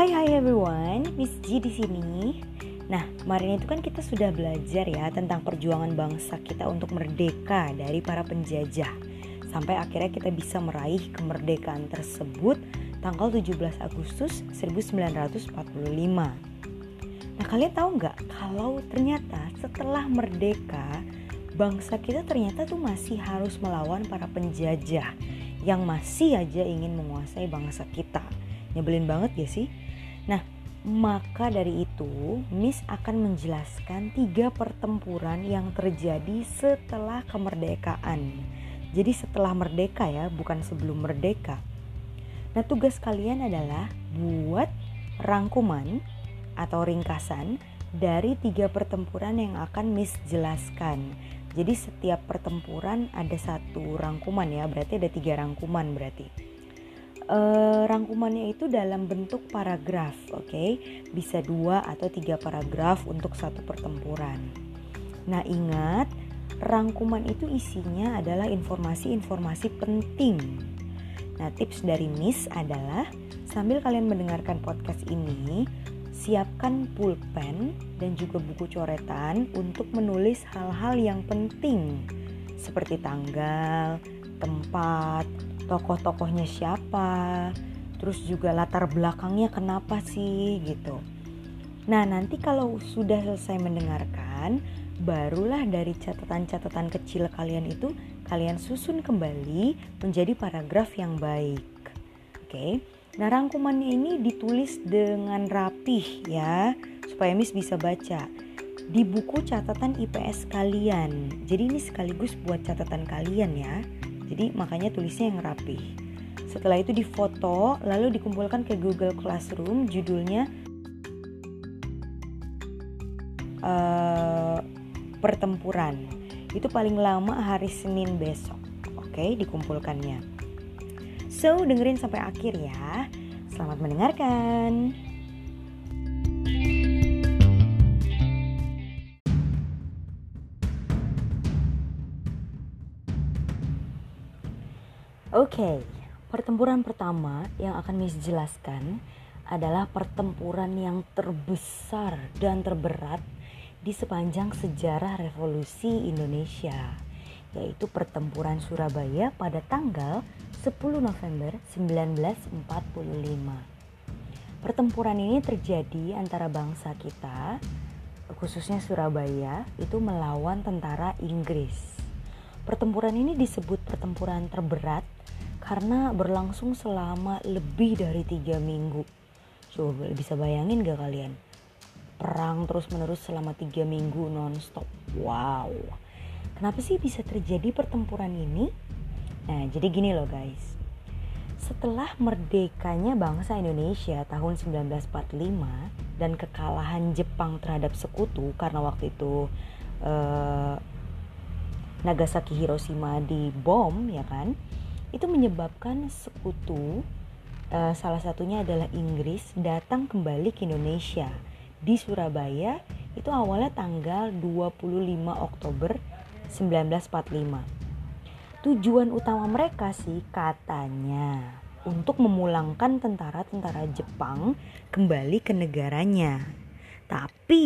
Hai hai everyone, Miss G di sini. Nah, kemarin itu kan kita sudah belajar ya tentang perjuangan bangsa kita untuk merdeka dari para penjajah. Sampai akhirnya kita bisa meraih kemerdekaan tersebut tanggal 17 Agustus 1945. Nah, kalian tahu nggak kalau ternyata setelah merdeka bangsa kita ternyata tuh masih harus melawan para penjajah yang masih aja ingin menguasai bangsa kita. Nyebelin banget ya sih? Nah, maka dari itu Miss akan menjelaskan tiga pertempuran yang terjadi setelah kemerdekaan. Jadi setelah merdeka ya, bukan sebelum merdeka. Nah, tugas kalian adalah buat rangkuman atau ringkasan dari tiga pertempuran yang akan Miss jelaskan. Jadi setiap pertempuran ada satu rangkuman ya, berarti ada tiga rangkuman berarti uh, rangkumannya itu dalam bentuk paragraf, oke? Okay? Bisa dua atau tiga paragraf untuk satu pertempuran. Nah, ingat, rangkuman itu isinya adalah informasi-informasi penting. Nah, tips dari Miss adalah sambil kalian mendengarkan podcast ini, siapkan pulpen dan juga buku coretan untuk menulis hal-hal yang penting seperti tanggal, tempat, tokoh-tokohnya siapa, terus juga latar belakangnya kenapa sih gitu. Nah, nanti kalau sudah selesai mendengarkan, barulah dari catatan-catatan kecil kalian itu kalian susun kembali menjadi paragraf yang baik. Oke. Nah, rangkumannya ini ditulis dengan rapih ya, supaya Miss bisa baca di buku catatan IPS kalian. Jadi ini sekaligus buat catatan kalian ya. Jadi makanya tulisnya yang rapi. Setelah itu difoto lalu dikumpulkan ke Google Classroom judulnya uh, pertempuran. Itu paling lama hari Senin besok. Oke, dikumpulkannya. So, dengerin sampai akhir ya. Selamat mendengarkan. Oke, okay, pertempuran pertama yang akan Miss jelaskan adalah pertempuran yang terbesar dan terberat di sepanjang sejarah revolusi Indonesia, yaitu pertempuran Surabaya pada tanggal 10 November 1945. Pertempuran ini terjadi antara bangsa kita, khususnya Surabaya, itu melawan tentara Inggris. Pertempuran ini disebut pertempuran terberat karena berlangsung selama lebih dari tiga minggu. Coba bisa bayangin gak kalian? Perang terus menerus selama tiga minggu nonstop. Wow. Kenapa sih bisa terjadi pertempuran ini? Nah, jadi gini loh guys. Setelah merdekanya bangsa Indonesia tahun 1945 dan kekalahan Jepang terhadap sekutu karena waktu itu eh, Nagasaki Hiroshima dibom ya kan itu menyebabkan sekutu uh, salah satunya adalah Inggris datang kembali ke Indonesia. Di Surabaya itu awalnya tanggal 25 Oktober 1945 tujuan utama mereka sih katanya untuk memulangkan tentara-tentara Jepang kembali ke negaranya. Tapi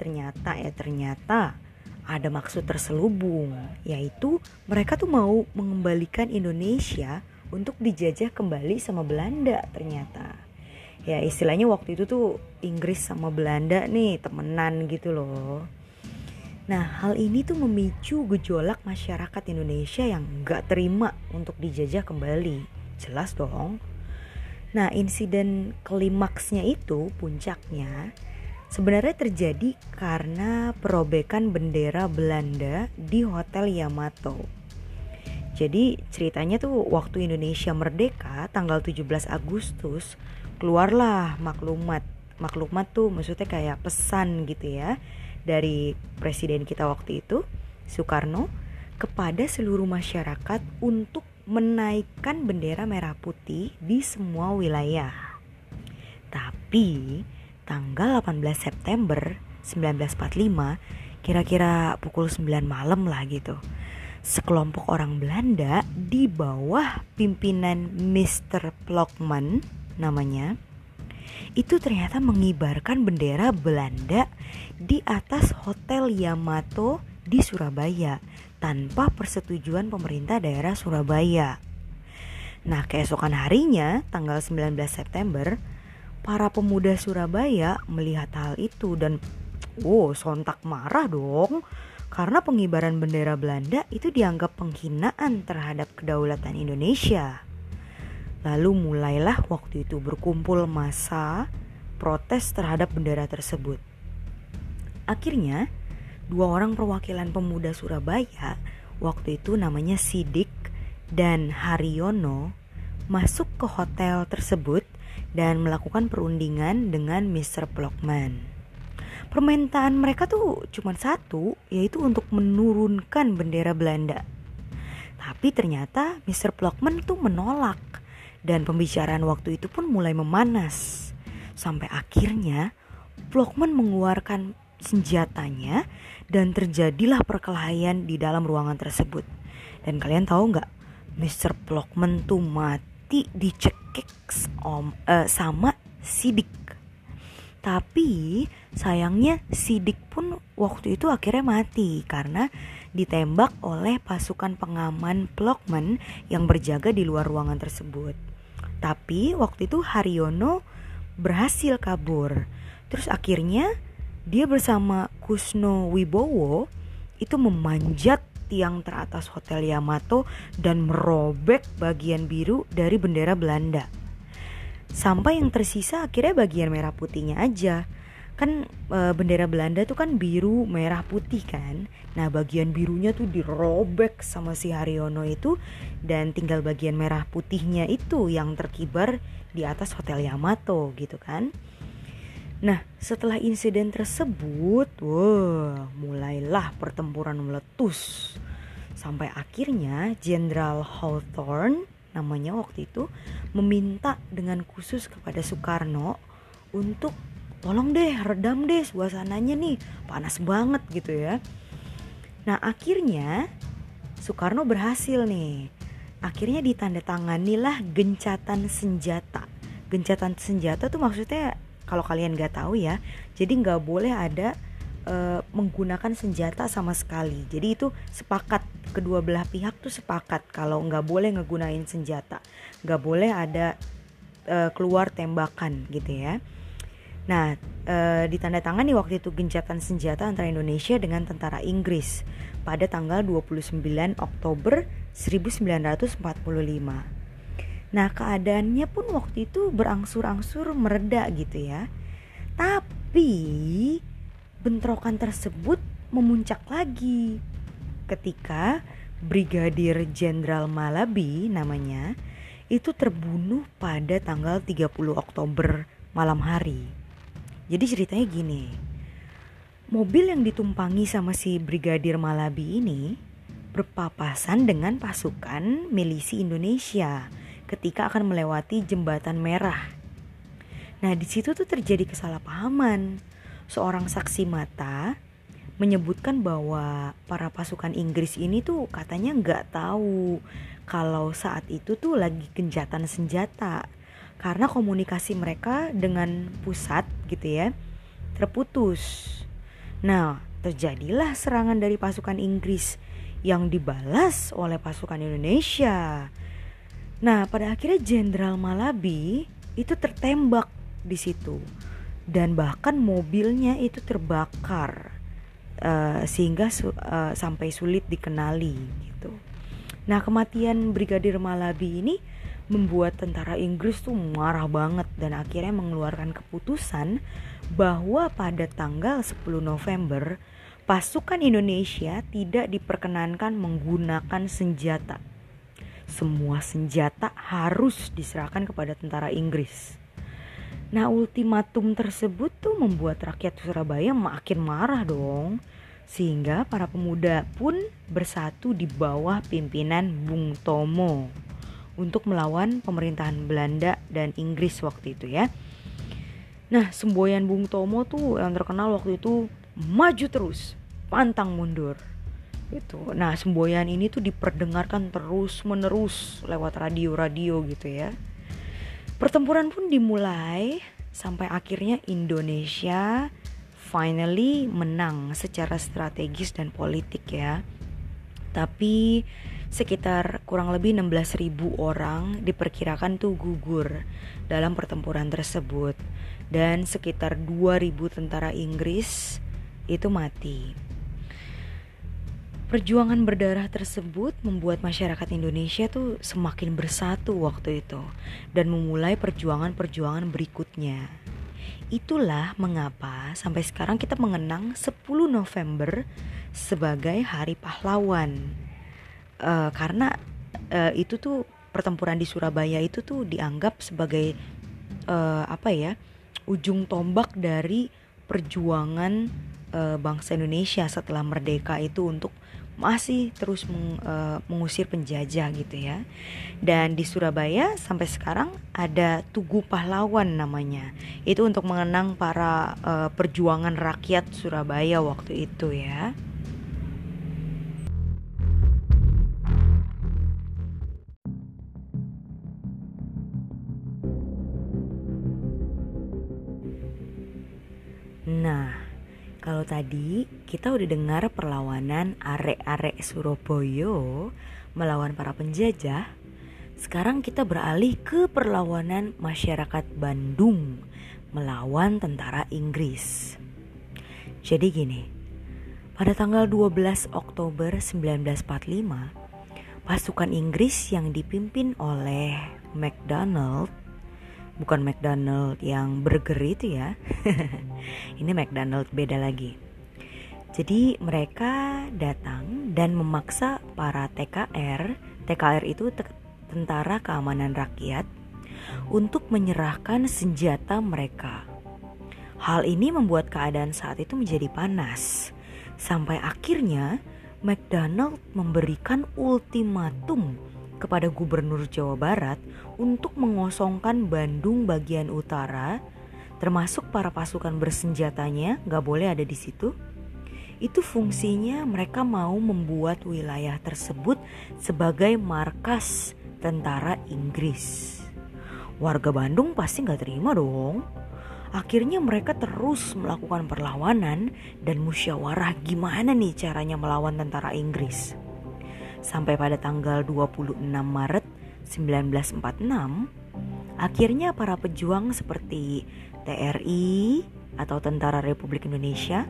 ternyata ya ternyata ada maksud terselubung, yaitu mereka tuh mau mengembalikan Indonesia untuk dijajah kembali sama Belanda ternyata. Ya istilahnya waktu itu tuh Inggris sama Belanda nih temenan gitu loh. Nah hal ini tuh memicu gejolak masyarakat Indonesia yang gak terima untuk dijajah kembali. Jelas dong. Nah insiden klimaksnya itu puncaknya sebenarnya terjadi karena perobekan bendera Belanda di Hotel Yamato. Jadi ceritanya tuh waktu Indonesia merdeka tanggal 17 Agustus keluarlah maklumat. Maklumat tuh maksudnya kayak pesan gitu ya dari presiden kita waktu itu Soekarno kepada seluruh masyarakat untuk menaikkan bendera merah putih di semua wilayah. Tapi tanggal 18 September 1945 kira-kira pukul 9 malam lah gitu sekelompok orang Belanda di bawah pimpinan Mr. Plokman namanya itu ternyata mengibarkan bendera Belanda di atas Hotel Yamato di Surabaya tanpa persetujuan pemerintah daerah Surabaya. Nah, keesokan harinya, tanggal 19 September, para pemuda Surabaya melihat hal itu dan wow, sontak marah dong karena pengibaran bendera Belanda itu dianggap penghinaan terhadap kedaulatan Indonesia. Lalu mulailah waktu itu berkumpul massa protes terhadap bendera tersebut. Akhirnya, dua orang perwakilan pemuda Surabaya, waktu itu namanya Sidik dan Haryono, masuk ke hotel tersebut dan melakukan perundingan dengan Mr. Blockman. Permintaan mereka tuh cuma satu, yaitu untuk menurunkan bendera Belanda. Tapi ternyata Mr. Blockman tuh menolak dan pembicaraan waktu itu pun mulai memanas. Sampai akhirnya Blockman mengeluarkan senjatanya dan terjadilah perkelahian di dalam ruangan tersebut. Dan kalian tahu nggak, Mr. Blockman tuh mati dicekik om uh, sama Sidik. Tapi sayangnya Sidik pun waktu itu akhirnya mati karena ditembak oleh pasukan pengaman Blockman yang berjaga di luar ruangan tersebut. Tapi waktu itu Haryono berhasil kabur. Terus akhirnya dia bersama Kusno Wibowo itu memanjat tiang teratas Hotel Yamato dan merobek bagian biru dari bendera Belanda. Sampai yang tersisa akhirnya bagian merah putihnya aja. Kan e, bendera Belanda tuh kan biru merah putih kan? Nah bagian birunya tuh dirobek sama si Haryono itu dan tinggal bagian merah putihnya itu yang terkibar di atas Hotel Yamato gitu kan Nah, setelah insiden tersebut, wah, mulailah pertempuran meletus. Sampai akhirnya Jenderal Hawthorne namanya waktu itu meminta dengan khusus kepada Soekarno untuk tolong deh redam deh suasananya nih panas banget gitu ya. Nah akhirnya Soekarno berhasil nih. Akhirnya ditandatangani lah gencatan senjata. Gencatan senjata tuh maksudnya kalau kalian nggak tahu ya jadi nggak boleh ada e, menggunakan senjata sama sekali. Jadi itu sepakat kedua belah pihak tuh sepakat kalau nggak boleh ngegunain senjata. Nggak boleh ada e, keluar tembakan gitu ya. Nah, e, ditandatangani waktu itu gencatan senjata antara Indonesia dengan tentara Inggris pada tanggal 29 Oktober 1945. Nah, keadaannya pun waktu itu berangsur-angsur mereda gitu ya. Tapi bentrokan tersebut memuncak lagi ketika Brigadir Jenderal Malabi namanya itu terbunuh pada tanggal 30 Oktober malam hari. Jadi ceritanya gini. Mobil yang ditumpangi sama si Brigadir Malabi ini berpapasan dengan pasukan milisi Indonesia ketika akan melewati jembatan merah. Nah, di situ tuh terjadi kesalahpahaman. Seorang saksi mata menyebutkan bahwa para pasukan Inggris ini tuh katanya nggak tahu kalau saat itu tuh lagi genjatan senjata karena komunikasi mereka dengan pusat gitu ya terputus. Nah, terjadilah serangan dari pasukan Inggris yang dibalas oleh pasukan Indonesia. Nah, pada akhirnya Jenderal Malabi itu tertembak di situ dan bahkan mobilnya itu terbakar uh, sehingga su uh, sampai sulit dikenali gitu. Nah, kematian Brigadir Malabi ini membuat tentara Inggris tuh marah banget dan akhirnya mengeluarkan keputusan bahwa pada tanggal 10 November pasukan Indonesia tidak diperkenankan menggunakan senjata. Semua senjata harus diserahkan kepada tentara Inggris. Nah, ultimatum tersebut tuh membuat rakyat Surabaya makin marah dong. Sehingga para pemuda pun bersatu di bawah pimpinan Bung Tomo untuk melawan pemerintahan Belanda dan Inggris waktu itu ya. Nah, semboyan Bung Tomo tuh yang terkenal waktu itu maju terus, pantang mundur. Itu. Nah, semboyan ini tuh diperdengarkan terus-menerus lewat radio-radio gitu ya. Pertempuran pun dimulai sampai akhirnya Indonesia finally menang secara strategis dan politik ya. Tapi sekitar kurang lebih 16.000 orang diperkirakan tuh gugur dalam pertempuran tersebut dan sekitar 2.000 tentara Inggris itu mati. Perjuangan berdarah tersebut membuat masyarakat Indonesia tuh semakin bersatu waktu itu dan memulai perjuangan-perjuangan berikutnya. Itulah mengapa sampai sekarang kita mengenang 10 November sebagai Hari Pahlawan. Uh, karena uh, itu tuh pertempuran di Surabaya itu tuh dianggap sebagai uh, apa ya? ujung tombak dari perjuangan uh, bangsa Indonesia setelah merdeka itu untuk masih terus meng, uh, mengusir penjajah gitu ya. Dan di Surabaya sampai sekarang ada Tugu Pahlawan namanya. Itu untuk mengenang para uh, perjuangan rakyat Surabaya waktu itu ya. Tadi kita udah dengar perlawanan arek-arek Surabaya melawan para penjajah, sekarang kita beralih ke perlawanan masyarakat Bandung melawan tentara Inggris. Jadi gini, pada tanggal 12 Oktober 1945, pasukan Inggris yang dipimpin oleh MacDonald bukan McDonald yang burger itu ya. Ini McDonald beda lagi. Jadi mereka datang dan memaksa para TKR, TKR itu Tentara Keamanan Rakyat, untuk menyerahkan senjata mereka. Hal ini membuat keadaan saat itu menjadi panas. Sampai akhirnya McDonald memberikan ultimatum kepada Gubernur Jawa Barat untuk mengosongkan Bandung bagian utara, termasuk para pasukan bersenjatanya gak boleh ada di situ. Itu fungsinya mereka mau membuat wilayah tersebut sebagai markas tentara Inggris. Warga Bandung pasti gak terima dong. Akhirnya mereka terus melakukan perlawanan dan musyawarah gimana nih caranya melawan tentara Inggris sampai pada tanggal 26 Maret 1946, akhirnya para pejuang seperti TRI atau Tentara Republik Indonesia,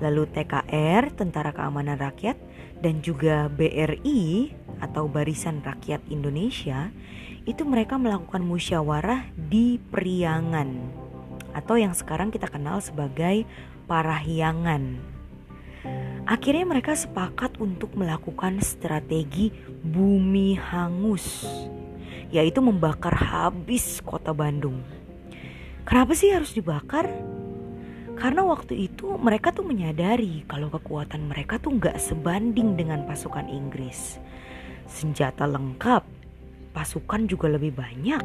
lalu TKR Tentara Keamanan Rakyat dan juga BRI atau Barisan Rakyat Indonesia itu mereka melakukan musyawarah di Priangan atau yang sekarang kita kenal sebagai Parahyangan. Akhirnya mereka sepakat untuk melakukan strategi bumi hangus, yaitu membakar habis kota Bandung. Kenapa sih harus dibakar? Karena waktu itu mereka tuh menyadari kalau kekuatan mereka tuh nggak sebanding dengan pasukan Inggris. Senjata lengkap, pasukan juga lebih banyak.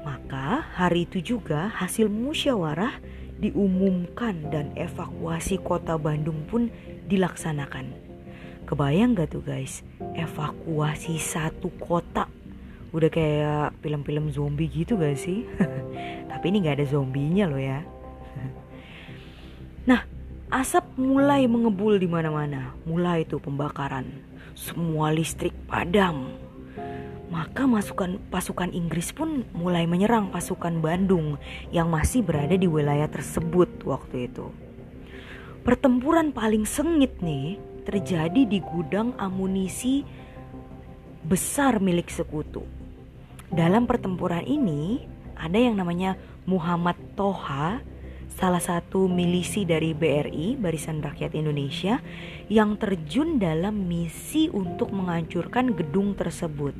Maka hari itu juga hasil musyawarah diumumkan dan evakuasi kota Bandung pun dilaksanakan. Kebayang gak tuh guys, evakuasi satu kota Udah kayak film-film zombie gitu gak sih? Tapi ini gak ada zombinya loh ya Nah, asap mulai mengebul di mana-mana. Mulai tuh pembakaran. Semua listrik padam maka masukan pasukan Inggris pun mulai menyerang pasukan Bandung yang masih berada di wilayah tersebut waktu itu. Pertempuran paling sengit nih terjadi di gudang amunisi besar milik sekutu. Dalam pertempuran ini ada yang namanya Muhammad Toha, salah satu milisi dari BRI, Barisan Rakyat Indonesia, yang terjun dalam misi untuk menghancurkan gedung tersebut.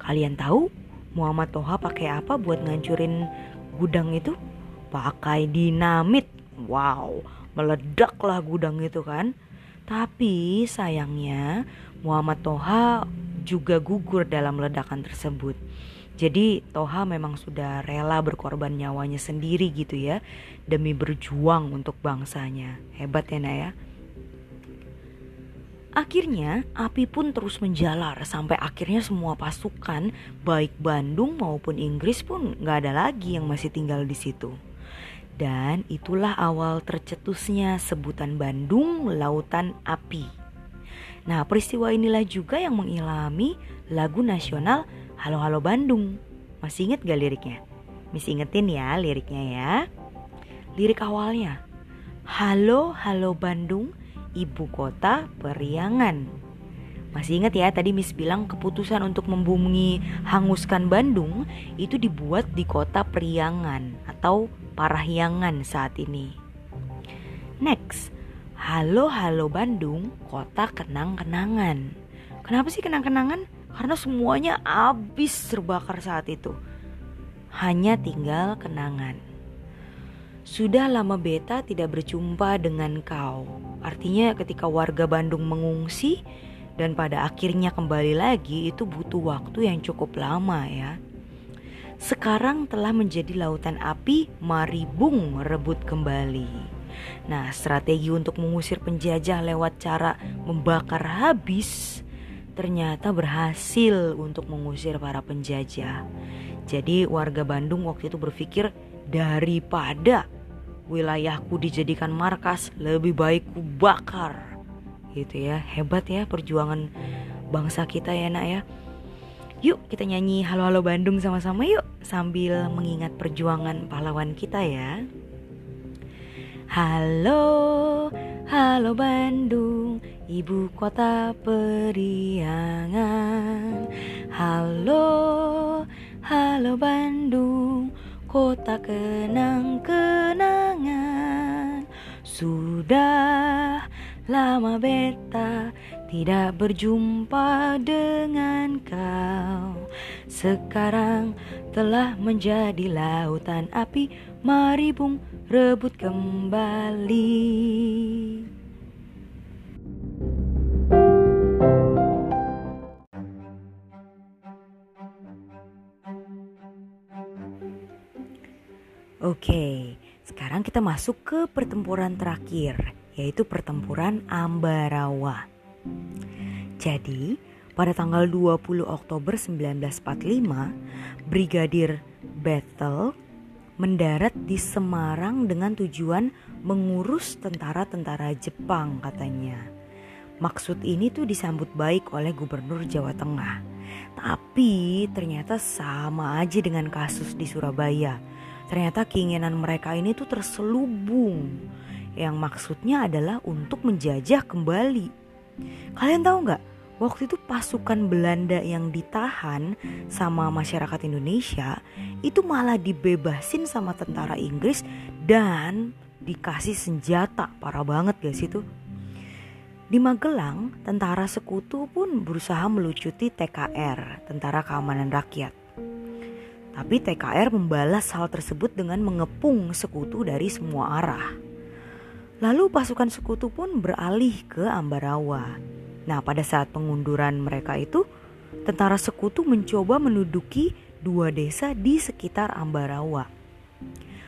Kalian tahu Muhammad Toha pakai apa buat ngancurin gudang itu? Pakai dinamit. Wow, meledaklah gudang itu kan. Tapi sayangnya Muhammad Toha juga gugur dalam ledakan tersebut. Jadi Toha memang sudah rela berkorban nyawanya sendiri gitu ya demi berjuang untuk bangsanya. Hebat ya Naya. Akhirnya api pun terus menjalar sampai akhirnya semua pasukan baik Bandung maupun Inggris pun nggak ada lagi yang masih tinggal di situ. Dan itulah awal tercetusnya sebutan Bandung Lautan Api. Nah peristiwa inilah juga yang mengilhami lagu nasional Halo Halo Bandung. Masih inget gak liriknya? Masih ingetin ya liriknya ya. Lirik awalnya. Halo Halo Bandung ibu kota Periangan. Masih ingat ya tadi Miss bilang keputusan untuk membumi hanguskan Bandung itu dibuat di kota Periangan atau Parahyangan saat ini. Next, halo halo Bandung, kota kenang-kenangan. Kenapa sih kenang-kenangan? Karena semuanya habis terbakar saat itu. Hanya tinggal kenangan. Sudah lama beta tidak berjumpa dengan kau. Artinya ketika warga Bandung mengungsi dan pada akhirnya kembali lagi itu butuh waktu yang cukup lama ya. Sekarang telah menjadi lautan api, mari bung rebut kembali. Nah, strategi untuk mengusir penjajah lewat cara membakar habis ternyata berhasil untuk mengusir para penjajah. Jadi warga Bandung waktu itu berpikir daripada wilayahku dijadikan markas lebih baik ku bakar. Gitu ya hebat ya perjuangan bangsa kita ya nak ya. Yuk kita nyanyi halo halo Bandung sama-sama yuk sambil mengingat perjuangan pahlawan kita ya. Halo halo Bandung ibu kota periangan. Halo halo Bandung kota kenang-kenangan. Sudah lama beta tidak berjumpa dengan kau. Sekarang telah menjadi lautan api. Mari bung rebut kembali kita masuk ke pertempuran terakhir, yaitu pertempuran Ambarawa. Jadi, pada tanggal 20 Oktober 1945, Brigadir Battle mendarat di Semarang dengan tujuan mengurus tentara-tentara Jepang katanya. Maksud ini tuh disambut baik oleh Gubernur Jawa Tengah. Tapi ternyata sama aja dengan kasus di Surabaya ternyata keinginan mereka ini tuh terselubung yang maksudnya adalah untuk menjajah kembali. Kalian tahu nggak? Waktu itu pasukan Belanda yang ditahan sama masyarakat Indonesia itu malah dibebasin sama tentara Inggris dan dikasih senjata. Parah banget guys itu. Di Magelang, tentara sekutu pun berusaha melucuti TKR, Tentara Keamanan Rakyat. Tapi TKR membalas hal tersebut dengan mengepung sekutu dari semua arah. Lalu pasukan sekutu pun beralih ke Ambarawa. Nah, pada saat pengunduran mereka itu, tentara sekutu mencoba menduduki dua desa di sekitar Ambarawa.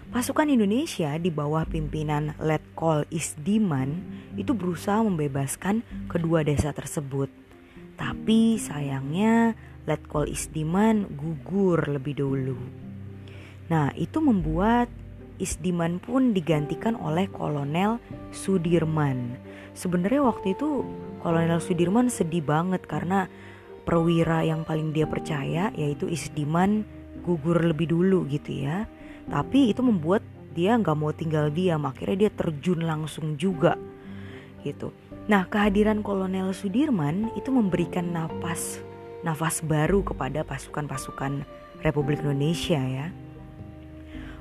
Pasukan Indonesia di bawah pimpinan Letkol Isdiman itu berusaha membebaskan kedua desa tersebut. Tapi sayangnya Letkol Isdiman gugur lebih dulu. Nah, itu membuat Isdiman pun digantikan oleh Kolonel Sudirman. Sebenarnya waktu itu Kolonel Sudirman sedih banget karena perwira yang paling dia percaya yaitu Isdiman gugur lebih dulu gitu ya. Tapi itu membuat dia nggak mau tinggal diam, akhirnya dia terjun langsung juga gitu. Nah kehadiran Kolonel Sudirman itu memberikan napas nafas baru kepada pasukan-pasukan Republik Indonesia ya.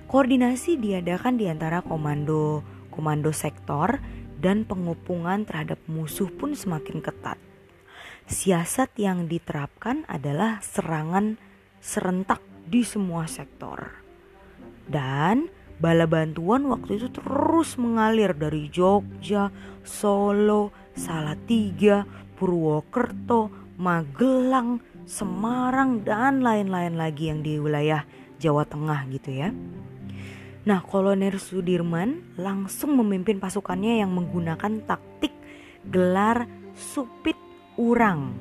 Koordinasi diadakan di antara komando komando sektor dan pengupungan terhadap musuh pun semakin ketat. Siasat yang diterapkan adalah serangan serentak di semua sektor. Dan bala bantuan waktu itu terus mengalir dari Jogja, Solo, Salatiga, Purwokerto, Magelang, Semarang dan lain-lain lagi yang di wilayah Jawa Tengah gitu ya. Nah, Kolonel Sudirman langsung memimpin pasukannya yang menggunakan taktik gelar supit urang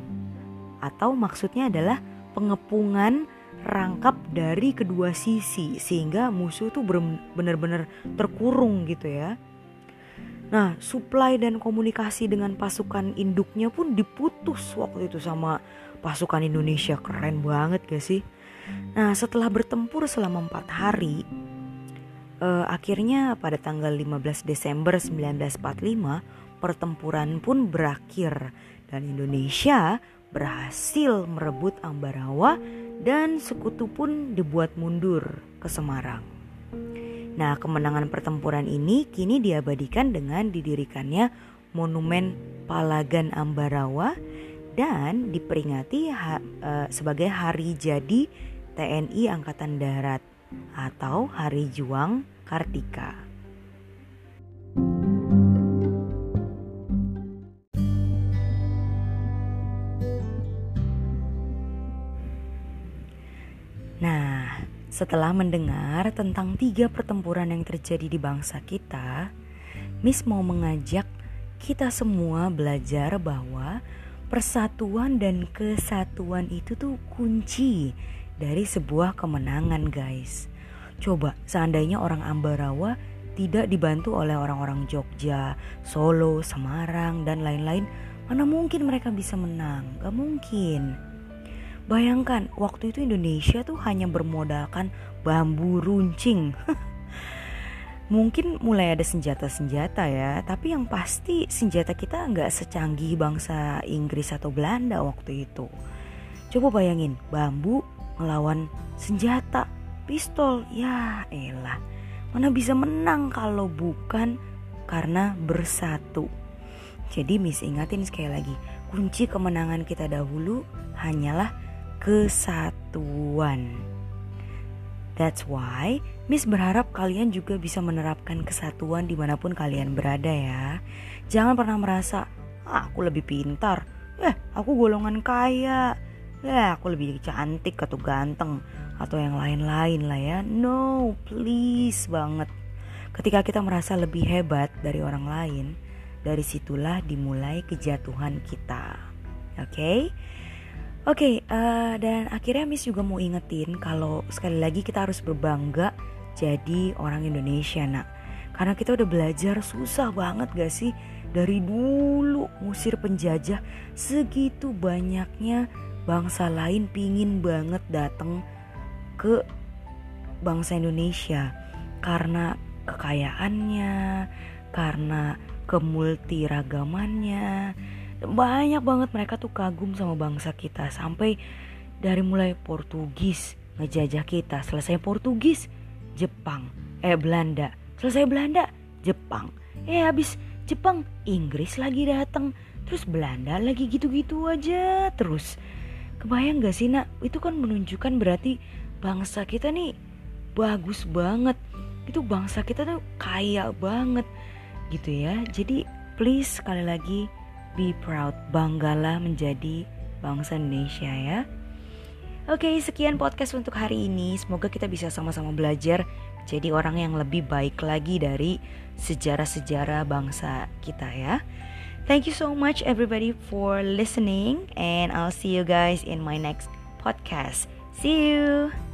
atau maksudnya adalah pengepungan rangkap dari kedua sisi sehingga musuh tuh benar-benar terkurung gitu ya. Nah, supply dan komunikasi dengan pasukan induknya pun diputus waktu itu sama pasukan Indonesia. Keren banget gak sih? Nah, setelah bertempur selama empat hari, eh, akhirnya pada tanggal 15 Desember 1945, pertempuran pun berakhir dan Indonesia berhasil merebut Ambarawa dan sekutu pun dibuat mundur ke Semarang. Nah, kemenangan pertempuran ini kini diabadikan dengan didirikannya Monumen Palagan Ambarawa dan diperingati ha, e, sebagai Hari Jadi TNI Angkatan Darat atau Hari Juang Kartika. Setelah mendengar tentang tiga pertempuran yang terjadi di bangsa kita, Miss mau mengajak kita semua belajar bahwa persatuan dan kesatuan itu tuh kunci dari sebuah kemenangan, guys. Coba seandainya orang Ambarawa tidak dibantu oleh orang-orang Jogja, Solo, Semarang, dan lain-lain, mana mungkin mereka bisa menang? Gak mungkin. Bayangkan waktu itu Indonesia tuh hanya bermodalkan bambu runcing. Mungkin mulai ada senjata-senjata ya, tapi yang pasti senjata kita nggak secanggih bangsa Inggris atau Belanda waktu itu. Coba bayangin, bambu melawan senjata, pistol, ya elah. Mana bisa menang kalau bukan karena bersatu. Jadi Miss ingatin sekali lagi, kunci kemenangan kita dahulu hanyalah kesatuan. That's why Miss berharap kalian juga bisa menerapkan kesatuan di mana pun kalian berada ya. Jangan pernah merasa, ah, aku lebih pintar, eh aku golongan kaya, eh aku lebih cantik atau ganteng atau yang lain-lain lah ya. No, please banget. Ketika kita merasa lebih hebat dari orang lain, dari situlah dimulai kejatuhan kita. Oke? Okay? Oke, okay, uh, eh, dan akhirnya Miss juga mau ingetin kalau sekali lagi kita harus berbangga jadi orang Indonesia nak. Karena kita udah belajar susah banget gak sih dari dulu musir penjajah segitu banyaknya bangsa lain pingin banget datang ke bangsa Indonesia karena kekayaannya, karena kemultiragamannya, banyak banget mereka tuh kagum sama bangsa kita sampai dari mulai Portugis ngejajah kita selesai Portugis Jepang eh Belanda selesai Belanda Jepang. Eh habis Jepang Inggris lagi datang terus Belanda lagi gitu-gitu aja terus. Kebayang gak sih nak? Itu kan menunjukkan berarti bangsa kita nih bagus banget. Itu bangsa kita tuh kaya banget gitu ya. Jadi please sekali lagi be proud, banggalah menjadi bangsa Indonesia ya. Oke, sekian podcast untuk hari ini. Semoga kita bisa sama-sama belajar jadi orang yang lebih baik lagi dari sejarah-sejarah bangsa kita ya. Thank you so much everybody for listening and I'll see you guys in my next podcast. See you.